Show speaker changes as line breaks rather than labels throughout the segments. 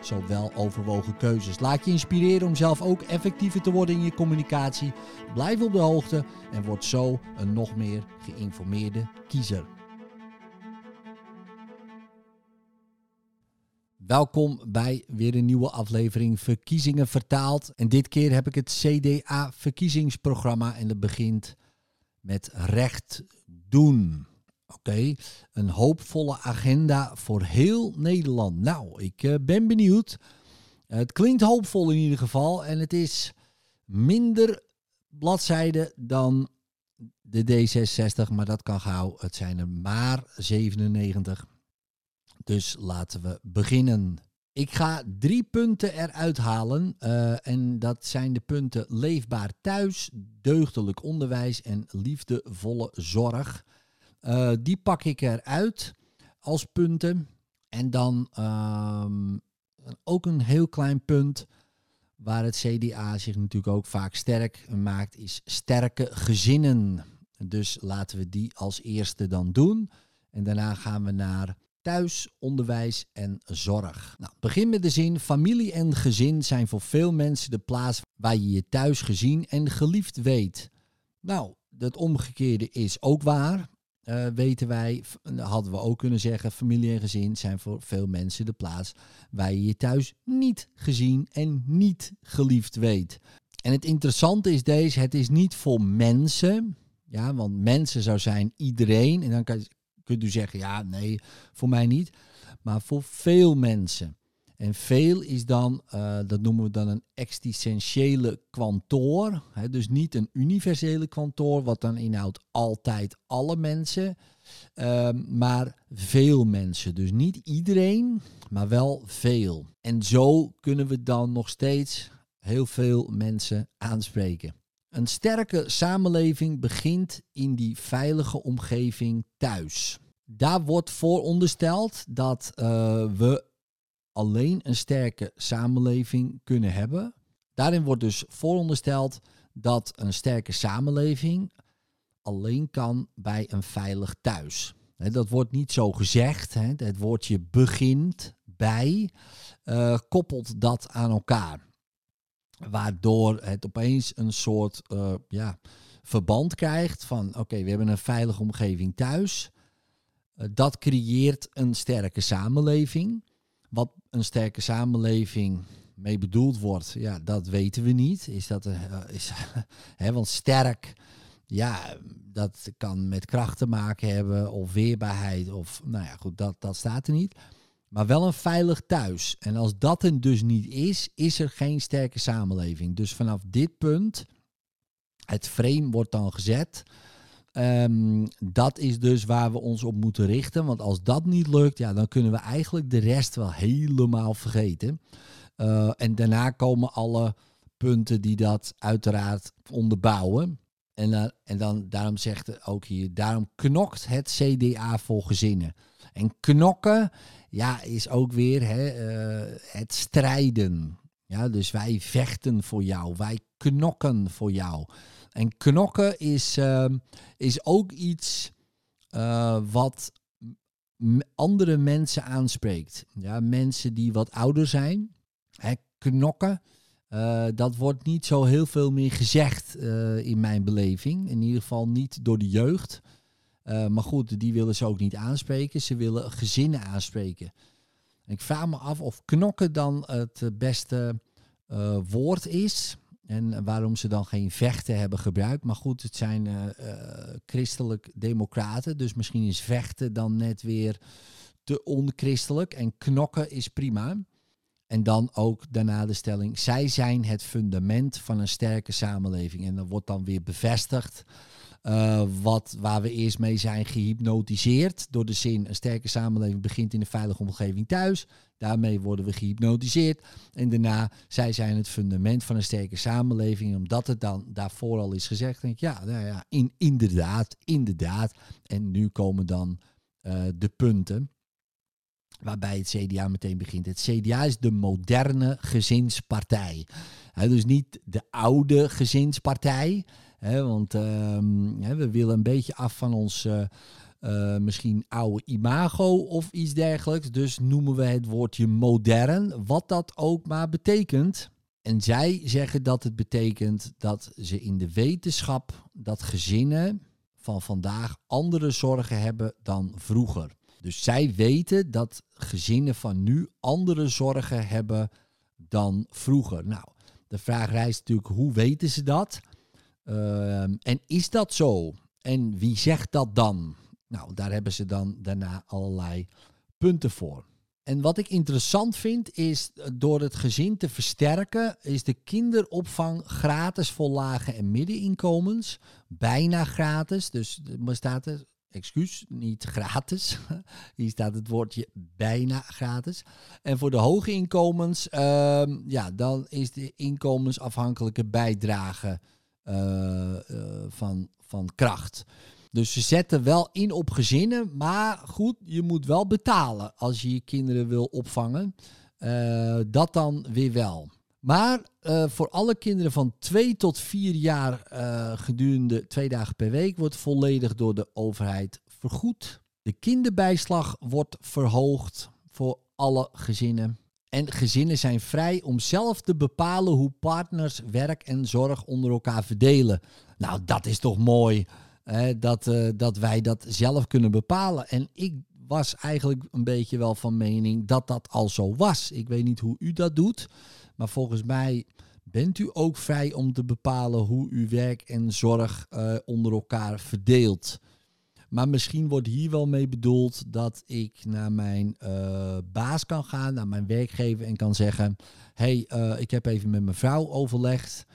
zo wel overwogen keuzes. Laat je inspireren om zelf ook effectiever te worden in je communicatie. Blijf op de hoogte en word zo een nog meer geïnformeerde kiezer. Welkom bij weer een nieuwe aflevering Verkiezingen vertaald. En dit keer heb ik het CDA-verkiezingsprogramma en dat begint met recht doen. Oké, een hoopvolle agenda voor heel Nederland. Nou, ik uh, ben benieuwd. het klinkt hoopvol in ieder geval en het is minder bladzijden dan de D66, maar dat kan gauw. Het zijn er maar 97. Dus laten we beginnen. Ik ga drie punten eruit halen. Uh, en dat zijn de punten leefbaar thuis, deugdelijk onderwijs en liefdevolle zorg. Uh, die pak ik eruit als punten. En dan uh, ook een heel klein punt waar het CDA zich natuurlijk ook vaak sterk maakt, is sterke gezinnen. Dus laten we die als eerste dan doen. En daarna gaan we naar thuis, onderwijs en zorg. Nou, begin met de zin: familie en gezin zijn voor veel mensen de plaats waar je je thuis gezien en geliefd weet. Nou, het omgekeerde is ook waar. Uh, weten wij, hadden we ook kunnen zeggen, familie en gezin zijn voor veel mensen de plaats waar je je thuis niet gezien en niet geliefd weet. En het interessante is deze, het is niet voor mensen, ja, want mensen zou zijn iedereen. En dan kan, kunt u zeggen, ja, nee, voor mij niet. Maar voor veel mensen. En veel is dan, uh, dat noemen we dan een existentiële kwantoor. Dus niet een universele kwantoor, wat dan inhoudt altijd alle mensen. Uh, maar veel mensen. Dus niet iedereen, maar wel veel. En zo kunnen we dan nog steeds heel veel mensen aanspreken. Een sterke samenleving begint in die veilige omgeving thuis. Daar wordt voorondersteld dat uh, we alleen een sterke samenleving kunnen hebben. Daarin wordt dus voorondersteld dat een sterke samenleving alleen kan bij een veilig thuis. Dat wordt niet zo gezegd. Het woordje begint bij uh, koppelt dat aan elkaar. Waardoor het opeens een soort uh, ja, verband krijgt van oké, we hebben een veilige omgeving thuis. Uh, dat creëert een sterke samenleving. Wat een sterke samenleving mee bedoeld wordt, ja, dat weten we niet. Is dat, uh, is, hè, want sterk, ja, dat kan met kracht te maken hebben of weerbaarheid of, nou ja, goed, dat, dat staat er niet. Maar wel een veilig thuis. En als dat er dus niet is, is er geen sterke samenleving. Dus vanaf dit punt, het frame wordt dan gezet. Um, dat is dus waar we ons op moeten richten. Want als dat niet lukt, ja, dan kunnen we eigenlijk de rest wel helemaal vergeten. Uh, en daarna komen alle punten die dat uiteraard onderbouwen. En, uh, en dan, daarom zegt ook hier, daarom knokt het CDA voor gezinnen. En knokken, ja, is ook weer hè, uh, het strijden. Ja, dus wij vechten voor jou, wij knokken voor jou. En knokken is, uh, is ook iets uh, wat andere mensen aanspreekt. Ja, mensen die wat ouder zijn. Hè, knokken, uh, dat wordt niet zo heel veel meer gezegd in mijn beleving. In ieder geval niet door de jeugd. maar goed, die willen ze ook niet aanspreken. Ze willen gezinnen aanspreken. En ik vraag me af of knokken dan het beste woord is. En waarom ze dan geen vechten hebben gebruikt. Maar goed, het zijn uh, christelijk democraten. Dus misschien is vechten dan net weer te onchristelijk. En knokken is prima. En dan ook daarna de stelling. Zij zijn het fundament van een sterke samenleving. En dat wordt dan weer bevestigd. Uh, wat, waar we eerst mee zijn gehypnotiseerd. Door de zin: een sterke samenleving begint in een veilige omgeving thuis. Daarmee worden we gehypnotiseerd. En daarna, zij zijn het fundament van een sterke samenleving. Omdat het dan daarvoor al is gezegd, denk ik, ja, nou ja in, inderdaad, inderdaad. En nu komen dan uh, de punten waarbij het CDA meteen begint. Het CDA is de moderne gezinspartij. dus niet de oude gezinspartij. Want uh, we willen een beetje af van ons uh, misschien oude imago of iets dergelijks. Dus noemen we het woordje modern, wat dat ook maar betekent. En zij zeggen dat het betekent dat ze in de wetenschap dat gezinnen van vandaag andere zorgen hebben dan vroeger. Dus zij weten dat gezinnen van nu andere zorgen hebben dan vroeger. Nou, de vraag rijst natuurlijk, hoe weten ze dat? Uh, en is dat zo? En wie zegt dat dan? Nou, daar hebben ze dan daarna allerlei punten voor. En wat ik interessant vind is, door het gezin te versterken, is de kinderopvang gratis voor lage en middeninkomens. Bijna gratis, dus er staat er excuus, niet gratis. Hier staat het woordje bijna gratis. En voor de hoge inkomens, uh, ja, dan is de inkomensafhankelijke bijdrage van, van kracht. Dus ze zetten wel in op gezinnen, maar goed, je moet wel betalen als je je kinderen wil opvangen. Uh, dat dan weer wel. Maar voor alle kinderen van 2 tot 4 jaar gedurende twee dagen per week wordt volledig door de overheid vergoed. De kinderbijslag wordt verhoogd voor alle gezinnen. En gezinnen zijn vrij om zelf te bepalen hoe partners werk en zorg onder elkaar verdelen. Nou, dat is toch mooi hè, dat, uh, dat wij dat zelf kunnen bepalen. En ik was eigenlijk een beetje wel van mening dat dat al zo was. Ik weet niet hoe u dat doet. Maar volgens mij bent u ook vrij om te bepalen hoe u werk en zorg uh, onder elkaar verdeelt. Maar misschien wordt hier wel mee bedoeld dat ik naar mijn uh, baas kan gaan, naar mijn werkgever en kan zeggen: hey, uh, ik heb even met mijn vrouw overlegd.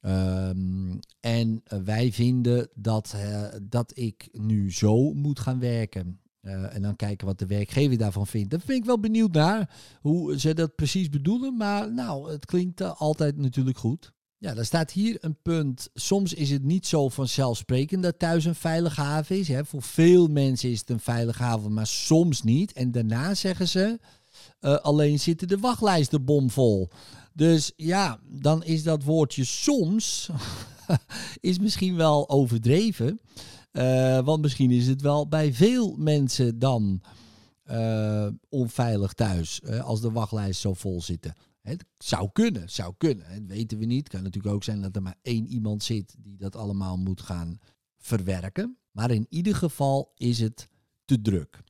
Um, en wij vinden dat, dat ik nu zo moet gaan werken. En dan kijken wat de werkgever daarvan vindt. Daar ben ik wel benieuwd naar hoe ze dat precies bedoelen. Maar nou, het klinkt altijd natuurlijk goed. Ja, daar staat hier een punt. Soms is het niet zo vanzelfsprekend dat thuis een veilige haven is. Hè. Voor veel mensen is het een veilige haven, maar soms niet. En daarna zeggen ze, uh, alleen zitten de wachtlijsten bomvol. Dus ja, dan is dat woordje soms is misschien wel overdreven. Uh, want misschien is het wel bij veel mensen dan uh, onveilig thuis als de wachtlijst zo vol zitten. Het zou kunnen, zou kunnen. Dat weten we niet. Het kan natuurlijk ook zijn dat er maar één iemand zit die dat allemaal moet gaan verwerken. Maar in ieder geval is het te druk.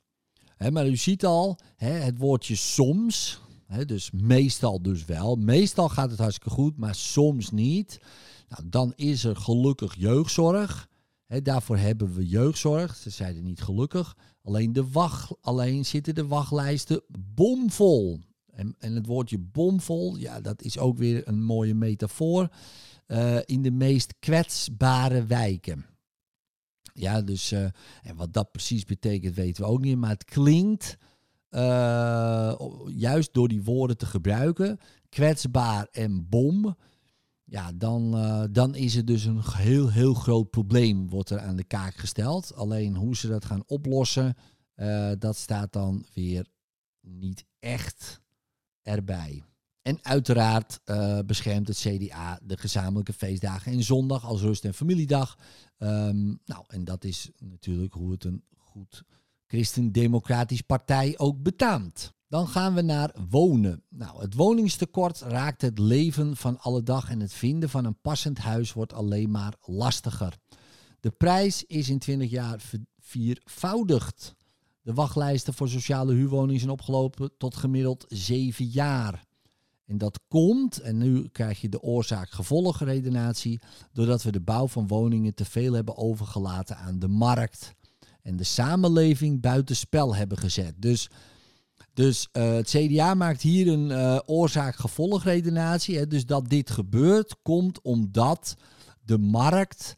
Maar u ziet al, he, het woordje soms, dus meestal dus wel. Meestal gaat het hartstikke goed, maar soms niet. Nou, dan is er gelukkig jeugdzorg. Daarvoor hebben we jeugdzorg. Ze zeiden niet gelukkig. Alleen, de wacht, alleen zitten de wachtlijsten bomvol. En, en het woordje bomvol, ja, dat is ook weer een mooie metafoor. Uh, in de meest kwetsbare wijken. Ja, dus uh, en wat dat precies betekent weten we ook niet. Maar het klinkt, uh, juist door die woorden te gebruiken, kwetsbaar en bom ja, dan, dan is het dus een heel, heel groot probleem, wordt er aan de kaak gesteld. Alleen hoe ze dat gaan oplossen, dat staat dan weer niet echt erbij. En uiteraard uh, beschermt het CDA de gezamenlijke feestdagen en zondag als rust- en familiedag. Um, nou, en dat is natuurlijk hoe het een goed christendemocratisch partij ook betaamt. Dan gaan we naar wonen. Nou, het woningstekort raakt het leven van alle dag en het vinden van een passend huis wordt alleen maar lastiger. De prijs is in 20 jaar viervoudigd. De wachtlijsten voor sociale huurwoningen zijn opgelopen tot gemiddeld 7 jaar. En dat komt, en nu krijg je de oorzaak-gevolgredenatie, doordat we de bouw van woningen te veel hebben overgelaten aan de markt. En de samenleving buitenspel hebben gezet. Dus dus uh, het CDA maakt hier een uh, oorzaak-gevolgredenatie. Dus dat dit gebeurt, komt omdat de markt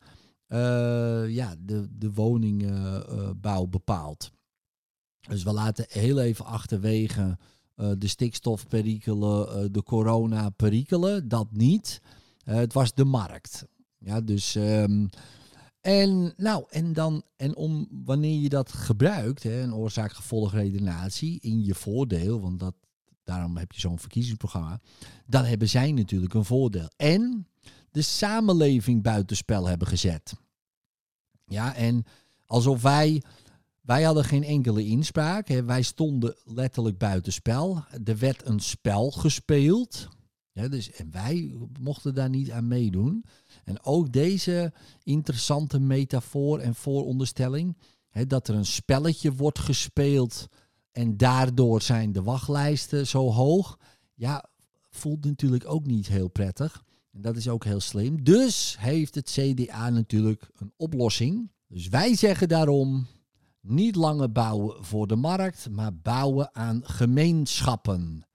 ja, de, de woningbouw bepaalt. Dus we laten heel even achterwege de stikstofperikelen, de corona-perikelen, dat niet. het was de markt. Ja, dus um, en, nou, en, dan, en om wanneer je dat gebruikt, hè, een oorzaak-gevolgredenatie, in je voordeel, want dat, daarom heb je zo'n verkiezingsprogramma, dan hebben zij natuurlijk een voordeel. En de samenleving buitenspel hebben gezet. Ja, en alsof wij, wij hadden geen enkele inspraak, hè, wij stonden letterlijk buitenspel. Er werd een spel gespeeld. Dus, en wij mochten daar niet aan meedoen. En ook deze interessante metafoor en vooronderstelling, hè, dat er een spelletje wordt gespeeld en daardoor zijn de wachtlijsten zo hoog, ja, voelt natuurlijk ook niet heel prettig. En dat is ook heel slim. Dus heeft het CDA natuurlijk een oplossing. Dus wij zeggen daarom niet langer bouwen voor de markt, maar bouwen aan gemeenschappen.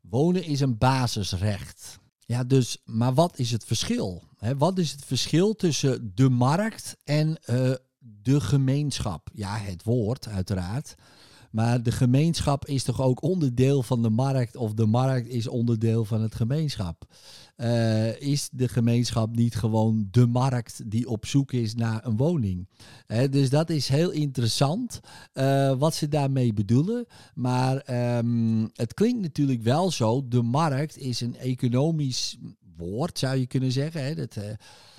Wonen is een basisrecht. Ja, dus, maar wat is het verschil? wat is het verschil tussen de markt en uh, de gemeenschap? Ja, het woord, uiteraard. Maar de gemeenschap is toch ook onderdeel van de markt, of de markt is onderdeel van het gemeenschap? Uh, is de gemeenschap niet gewoon de markt die op zoek is naar een woning? Uh, dus dat is heel interessant uh, wat ze daarmee bedoelen. Maar um, het klinkt natuurlijk wel zo: de markt is een economisch woord, zou je kunnen zeggen. Hè? Dat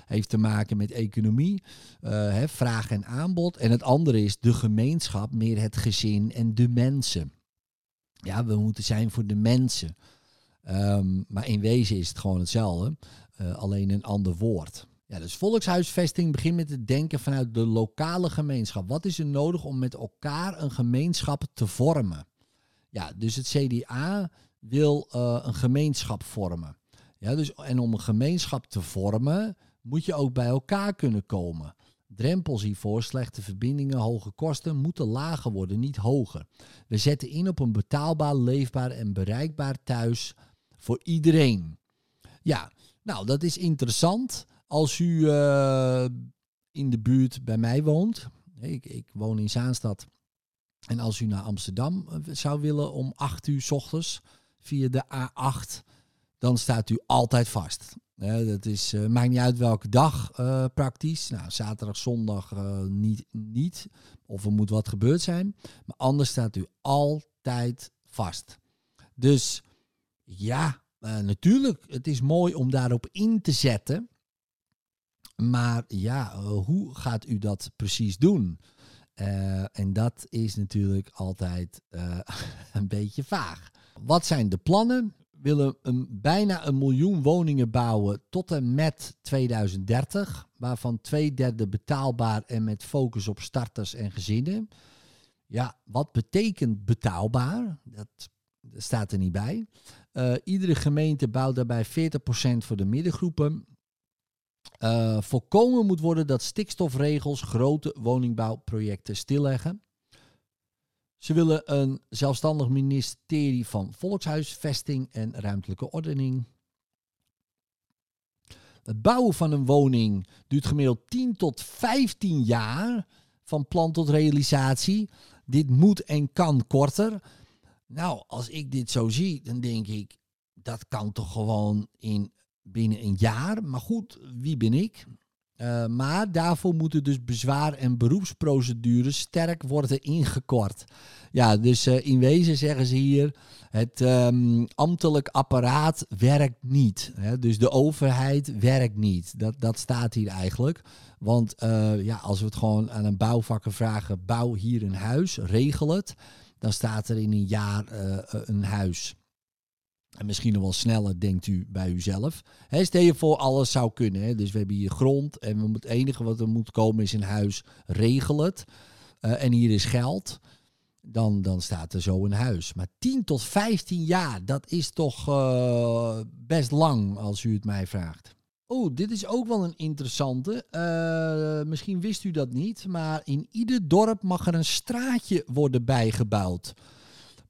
heeft te maken met economie, hè, vraag en aanbod. En het andere is de gemeenschap, meer het gezin en de mensen. Ja, we moeten zijn voor de mensen. Ehm, maar in wezen is het gewoon hetzelfde, uh, alleen een ander woord. Ja, dus volkshuisvesting begint met het denken vanuit de lokale gemeenschap. Wat is er nodig om met elkaar een gemeenschap te vormen? Ja, dus het CDA wil uh, een gemeenschap vormen. Ja, dus, en om een gemeenschap te vormen, moet je ook bij elkaar kunnen komen. Drempels hiervoor, slechte verbindingen, hoge kosten, moeten lager worden, niet hoger. We zetten in op een betaalbaar, leefbaar en bereikbaar thuis voor iedereen. Ja, nou, dat is interessant. Als u uh, in de buurt bij mij woont, ik, ik woon in Zaanstad. En als u naar Amsterdam eh, zou willen om 8 uur s ochtends via de A8, dan staat u altijd vast. Ja, dat is, uh, maakt niet uit welke dag uh, praktisch. Nou, zaterdag, zondag uh, niet, niet. Of er moet wat gebeurd zijn. Maar anders staat u altijd vast. Dus ja, natuurlijk, het is mooi om daarop in te zetten. Maar ja, hoe gaat u dat precies doen? En dat is natuurlijk altijd een beetje vaag. Wat zijn de plannen? Willen een, bijna een miljoen woningen bouwen tot en met 2030, waarvan twee derde betaalbaar en met focus op starters en gezinnen. Ja, wat betekent betaalbaar? Dat staat er niet bij. Uh, iedere gemeente bouwt daarbij 40% voor de middengroepen. Uh, voorkomen moet worden dat stikstofregels grote woningbouwprojecten stilleggen. Ze willen een zelfstandig ministerie van Volkshuisvesting en Ruimtelijke Ordening. Het bouwen van een woning duurt gemiddeld 10 tot 15 jaar van plan tot realisatie. Dit moet en kan korter. Nou, als ik dit zo zie, dan denk ik, dat kan toch gewoon in binnen een jaar. Maar goed, wie ben ik? Uh, maar daarvoor moeten dus bezwaar- en beroepsprocedures sterk worden ingekort. Ja, dus uh, in wezen zeggen ze hier, het um, ambtelijk apparaat werkt niet. Hè? Dus de overheid werkt niet. Dat, dat staat hier eigenlijk. Want uh, ja, als we het gewoon aan een bouwvakker vragen, bouw hier een huis, regel het dan staat er in een jaar een huis. En misschien nog wel sneller, denkt u bij uzelf. He, stel je voor, alles zou kunnen. Hè? Dus we hebben hier grond en het enige wat er moet komen is een huis. Regel het. Uh, en hier is geld. Dan, dan staat er zo een huis. Maar 10 tot 15 jaar, dat is toch uh, best lang als u het mij vraagt. Oh, dit is ook wel een interessante. Uh, misschien wist u dat niet, maar in ieder dorp mag er een straatje worden bijgebouwd.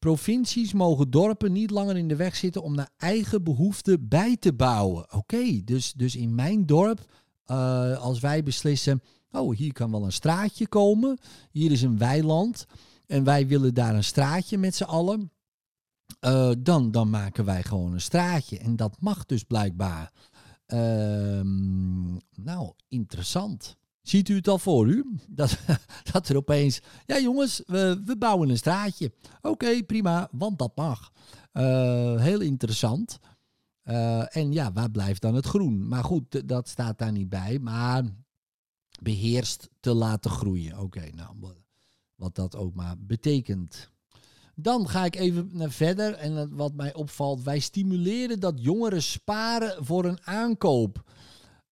Provincies mogen dorpen niet langer in de weg zitten om naar eigen behoeften bij te bouwen. Oké, dus, dus in mijn dorp Eh, als wij beslissen, oh hier kan wel een straatje komen, hier is een weiland en wij willen daar een straatje met z'n allen. Uh, dan, dan maken wij gewoon een straatje. En dat mag dus blijkbaar. Ehm, nou, interessant. Ziet u het al voor u? Dat, dat er opeens, ja jongens, we, we bouwen een straatje. Oké, prima, want dat mag. Uh, heel interessant. Uh, en ja, waar blijft dan het groen? Maar goed, dat staat daar niet bij. Maar beheerst te laten groeien. Oké, nou, wat dat ook maar betekent. Dan ga ik even naar verder. En wat mij opvalt, wij stimuleren dat jongeren sparen voor een aankoop.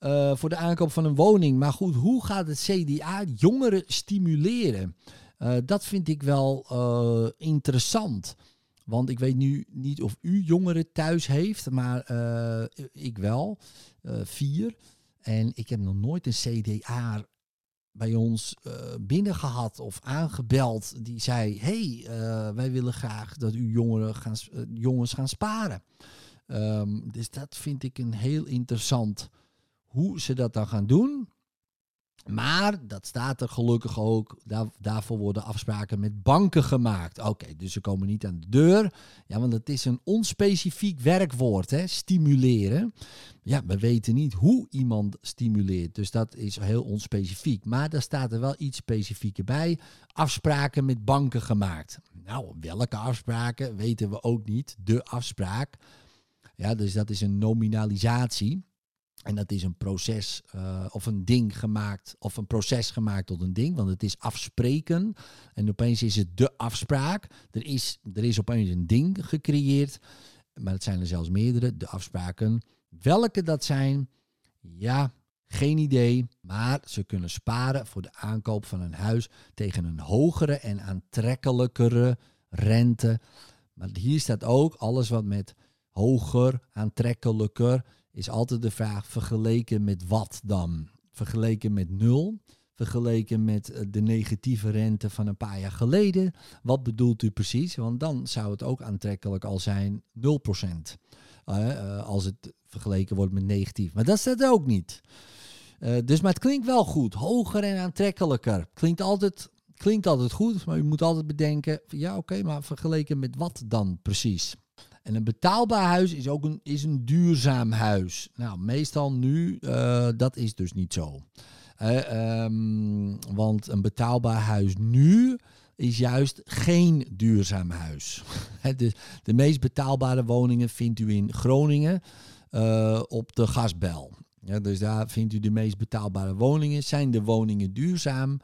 Uh, voor de aankoop van een woning. Maar goed, hoe gaat het CDA jongeren stimuleren? Uh, dat vind ik wel uh, interessant. Want ik weet nu niet of u jongeren thuis heeft, maar ik wel. vier. En ik heb nog nooit een CDA bij ons binnen gehad of aangebeld die zei: hey, wij willen graag dat u jongeren gaan, jongens gaan sparen. Um, dus dat vind ik een heel interessant hoe ze dat dan gaan doen. Maar dat staat er gelukkig ook. Daar, daarvoor worden afspraken met banken gemaakt. Oké, dus ze komen niet aan de deur. Ja, want het is een onspecifiek werkwoord, hè? stimuleren. Ja, we weten niet hoe iemand stimuleert. Dus dat is heel onspecifiek. Maar daar staat er wel iets specifieker bij. Afspraken met banken gemaakt. Nou, welke afspraken weten we ook niet. De afspraak. Ja, dus dat is een nominalisatie. En dat is een proces uh, of een ding gemaakt, of een proces gemaakt tot een ding, want het is afspreken. En opeens is het de afspraak. Er is, er is opeens een ding gecreëerd, maar het zijn er zelfs meerdere, de afspraken. Welke dat zijn, ja, geen idee. Maar ze kunnen sparen voor de aankoop van een huis tegen een hogere en aantrekkelijkere rente. Maar hier staat ook alles wat met hoger, aantrekkelijker is altijd de vraag vergeleken met wat dan? Vergeleken met nul? Vergeleken met eh, de negatieve rente van een paar jaar geleden? Wat bedoelt u precies? Want dan zou het ook aantrekkelijk al zijn 0%. Uh, uh, als het vergeleken wordt met negatief. Maar dat staat ook niet. Dus, maar het klinkt wel goed. Hoger en aantrekkelijker. Klinkt altijd, klinkt altijd goed, maar u moet altijd bedenken: ja, oké, maar vergeleken met wat dan precies? En een betaalbaar huis is ook een, is een duurzaam huis. Nou, meestal nu, uh, dat is dus niet zo. Uh, um, want een betaalbaar huis nu is juist geen duurzaam huis. de, de meest betaalbare woningen vindt u in Groningen uh, op de gasbel. Dus daar vindt u de meest betaalbare woningen. Zijn de woningen duurzaam?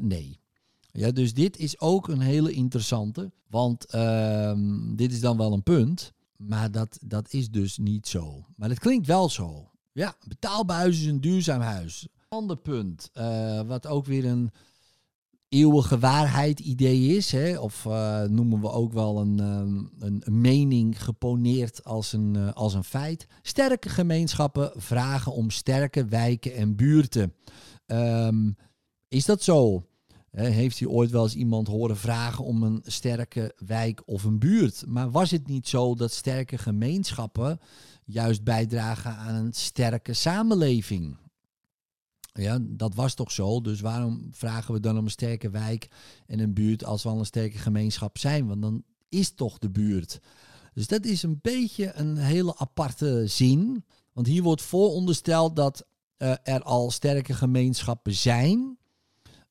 nee. Ja, dus dit is ook een hele interessante. Want uh, dit is dan wel een punt. Maar dat, dat is dus niet zo. Maar het klinkt wel zo. Ja, betaalbaar huis is een duurzaam huis. Ander punt, uh, wat ook weer een eeuwige waarheid idee is. Hè? Of uh, noemen we ook wel een, um, een, een, mening geponeerd als een, uh, als een feit. Sterke gemeenschappen vragen om sterke wijken en buurten. Um, is dat zo? Heeft u ooit wel eens iemand horen vragen om een sterke wijk of een buurt? Maar was het niet zo dat sterke gemeenschappen juist bijdragen aan een sterke samenleving? Ja, dat was toch zo. Dus waarom vragen we dan om een sterke wijk en een buurt als we al een sterke gemeenschap zijn? Want dan is toch de buurt. Dus dat is een beetje een hele aparte zin. Want hier wordt voorondersteld dat uh, er al sterke gemeenschappen zijn.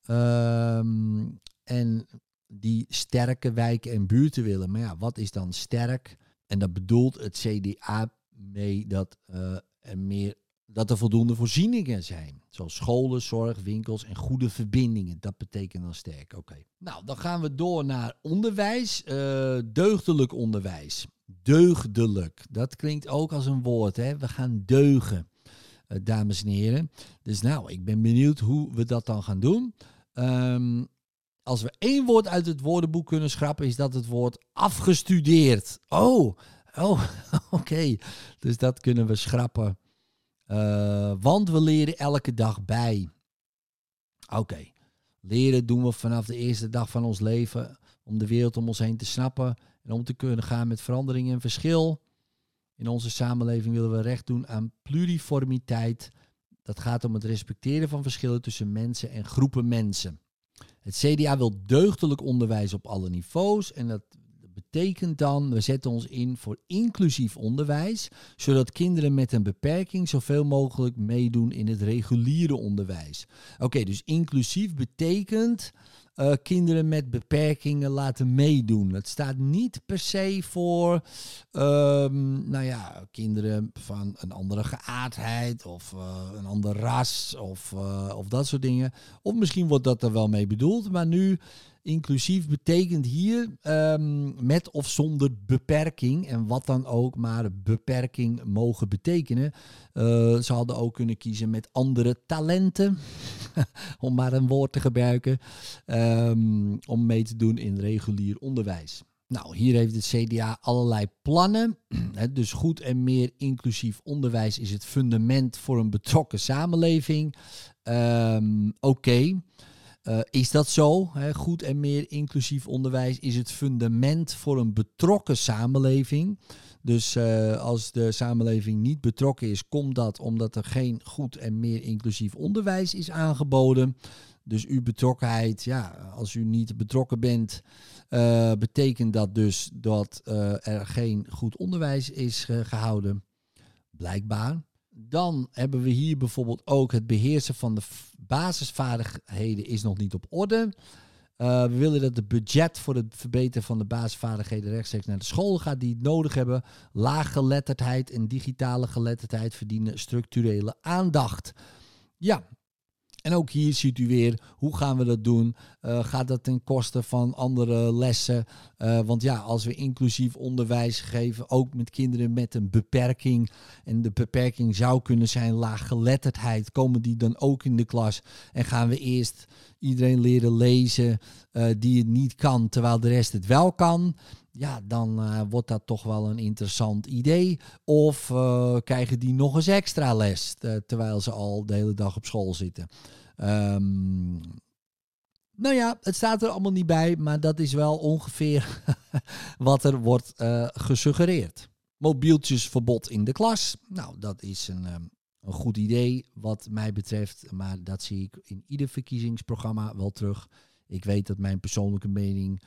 Um, en die sterke wijken en buurten willen. Maar ja, wat is dan sterk? En dat bedoelt het CDA mee dat, uh, er, meer, dat er voldoende voorzieningen zijn. Zoals scholen, zorg, winkels en goede verbindingen. Dat betekent dan sterk. Oké. Nou, dan gaan we door naar onderwijs. Uh, deugdelijk onderwijs. Deugdelijk. Dat klinkt ook als een woord. Hè? We gaan deugen, uh, dames en heren. Dus nou, ik ben benieuwd hoe we dat dan gaan doen. Um, als we één woord uit het woordenboek kunnen schrappen, is dat het woord afgestudeerd. Oh, oh oké. Dus dat kunnen we schrappen. Uh, want we leren elke dag bij. Oké. Leren doen we vanaf de eerste dag van ons leven om de wereld om ons heen te snappen en om te kunnen gaan met verandering en verschil. In onze samenleving willen we recht doen aan pluriformiteit Dat gaat om het respecteren van verschillen tussen mensen en groepen mensen. Het CDA wil deugdelijk onderwijs op alle niveaus en dat betekent dan, we zetten ons in voor inclusief onderwijs, zodat kinderen met een beperking zoveel mogelijk meedoen in het reguliere onderwijs. Oké, dus inclusief betekent uh, kinderen met beperkingen laten meedoen. Het staat niet per se voor um, nou ja, kinderen van een andere geaardheid of uh, een ander ras of, uh, of dat soort dingen. Of misschien wordt dat er wel mee bedoeld, maar nu inclusief betekent hier um, met of zonder beperking. En wat dan ook maar beperking mogen betekenen. Uh, ze hadden ook kunnen kiezen met andere talenten, om maar een woord te gebruiken, um, om mee te doen in regulier onderwijs. Nou, hier heeft het CDA allerlei plannen. dus goed en meer inclusief onderwijs is het fundament voor een betrokken samenleving. Um, Oké. Uh, is dat zo? Hè? Goed en meer inclusief onderwijs is het fundament voor een betrokken samenleving. Dus uh, als de samenleving niet betrokken is, komt dat omdat er geen goed en meer inclusief onderwijs is aangeboden. Dus uw betrokkenheid, ja, als u niet betrokken bent, uh, betekent dat dus dat er geen goed onderwijs is gehouden. Blijkbaar. Dan hebben we hier bijvoorbeeld ook het beheersen van de basisvaardigheden is nog niet op orde. Uh, we willen dat het budget voor het verbeteren van de basisvaardigheden rechtstreeks naar de scholen gaat die het nodig hebben. Laaggeletterdheid en digitale geletterdheid verdienen structurele aandacht. Ja, en ook hier ziet u weer, hoe gaan we dat doen? Uh, gaat dat ten koste van andere lessen? Uh, want ja, als we inclusief onderwijs geven, ook met kinderen met een beperking, en de beperking zou kunnen zijn laaggeletterdheid, komen die dan ook in de klas? En gaan we eerst iedereen leren lezen uh, die het niet kan, terwijl de rest het wel kan? Ja, dan uh, wordt dat toch wel een interessant idee. Of uh, krijgen die nog eens extra les, uh, terwijl ze al de hele dag op school zitten. Um, nou ja, het staat er allemaal niet bij, maar dat is wel ongeveer wat er wordt gesuggereerd. Mobieltjesverbod in de klas. Nou, dat is een, um, een goed idee wat mij betreft, maar dat zie ik in ieder verkiezingsprogramma wel terug. Ik weet dat mijn persoonlijke mening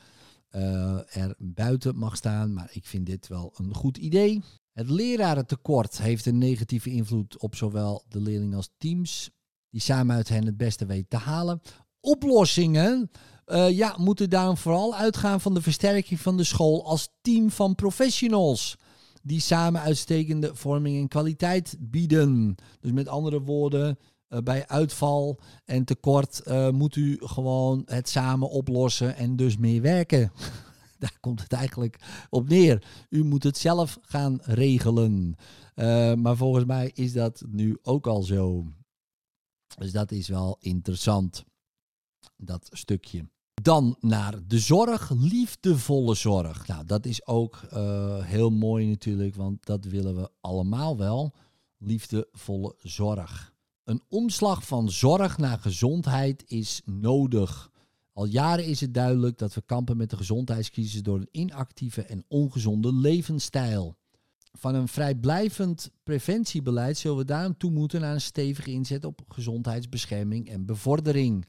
uh, er buiten mag staan. Maar ik vind dit wel een goed idee. Het lerarentekort heeft een negatieve invloed op zowel de leerlingen als teams, die samen uit hen het beste weten te halen. Oplossingen uh, ja, moeten daarom vooral uitgaan van de versterking van de school als team van professionals. Die samen uitstekende vorming en kwaliteit bieden. Dus met andere woorden, uh, bij uitval en tekort uh, moet u gewoon het samen oplossen en dus meer werken. Daar komt het eigenlijk op neer. U moet het zelf gaan regelen. Uh, maar volgens mij is dat nu ook al zo. Dus dat is wel interessant. Dat stukje. Dan naar de zorg, liefdevolle zorg. Nou, dat is ook heel mooi natuurlijk, want dat willen we allemaal wel. Liefdevolle zorg. Een omslag van zorg naar gezondheid is nodig. Al jaren is het duidelijk dat we kampen met de gezondheidscrisis door een inactieve en ongezonde levensstijl. Van een vrijblijvend preventiebeleid zullen we daarom toe moeten naar een stevige inzet op gezondheidsbescherming en bevordering.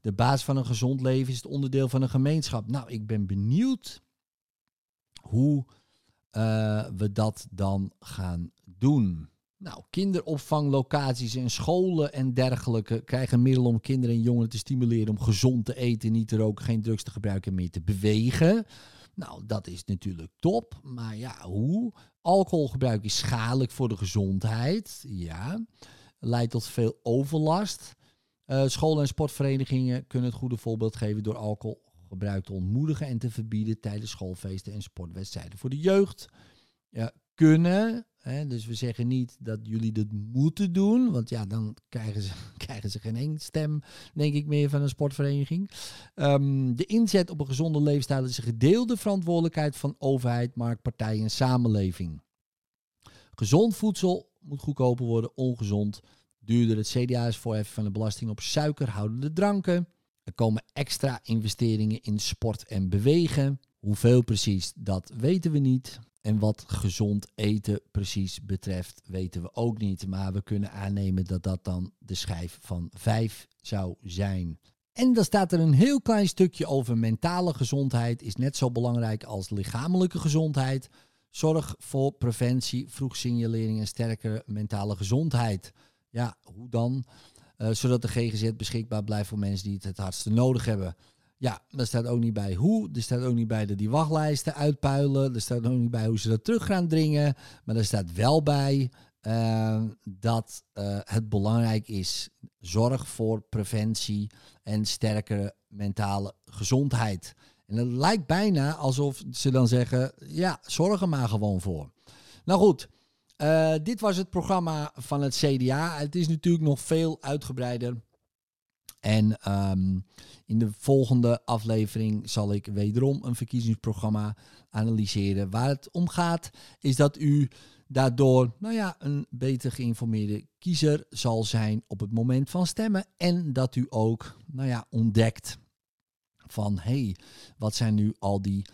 De basis van een gezond leven is het onderdeel van een gemeenschap. Nou, ik ben benieuwd hoe uh, we dat dan gaan doen. Nou, kinderopvanglocaties en scholen en dergelijke krijgen middelen om kinderen en jongeren te stimuleren om gezond te eten, niet te roken, geen drugs te gebruiken en meer te bewegen. Nou, dat is natuurlijk top. Maar ja, hoe? Alcoholgebruik is schadelijk voor de gezondheid. Ja. Leidt tot veel overlast. Uh, scholen en sportverenigingen kunnen het goede voorbeeld geven door alcoholgebruik te ontmoedigen en te verbieden tijdens schoolfeesten en sportwedstrijden voor de jeugd. Ja, kunnen Hè, dus we zeggen niet dat jullie dit moeten doen, want ja, dan krijgen ze, krijgen ze geen stem, denk ik, meer van een sportvereniging. Um, de inzet op een gezonde leefstijl is een gedeelde verantwoordelijkheid van overheid, marktpartijen en samenleving. Gezond voedsel moet goedkoper worden, ongezond duurder. Het CDA is van de belasting op suikerhoudende dranken. Er komen extra investeringen in sport en bewegen. Hoeveel precies, dat weten we niet. En wat gezond eten precies betreft, weten we ook niet. Maar we kunnen aannemen dat dat dan de schijf van 5 zou zijn. En dan staat er een heel klein stukje over mentale gezondheid. Is net zo belangrijk als lichamelijke gezondheid. Zorg voor preventie, vroeg signalering en sterkere mentale gezondheid. Ja, hoe dan? Uh, zodat de GGZ beschikbaar blijft voor mensen die het het hardste nodig hebben. Ja, daar staat ook niet bij hoe. Er staat ook niet bij dat die wachtlijsten uitpuilen. Er staat ook niet bij hoe ze dat terug gaan dringen. Maar er staat wel bij uh, dat uh, het belangrijk is. Zorg voor preventie en sterkere mentale gezondheid. En het lijkt bijna alsof ze dan zeggen: ja, zorg er maar gewoon voor. Nou goed, uh, dit was het programma van het CDA. Het is natuurlijk nog veel uitgebreider. En um, in de volgende aflevering zal ik wederom een verkiezingsprogramma analyseren. Waar het om gaat is dat u daardoor nou ja, een beter geïnformeerde kiezer zal zijn op het moment van stemmen. En dat u ook nou ja, ontdekt van hé, hey, wat zijn nu al die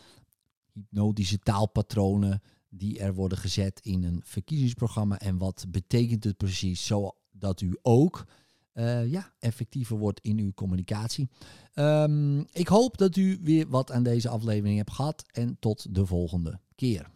hypnotische taalpatronen die er worden gezet in een verkiezingsprogramma en wat betekent het precies zodat u ook uh, ja, effectiever wordt in uw communicatie. Um, ik hoop dat u weer wat aan deze aflevering hebt gehad en tot de volgende keer.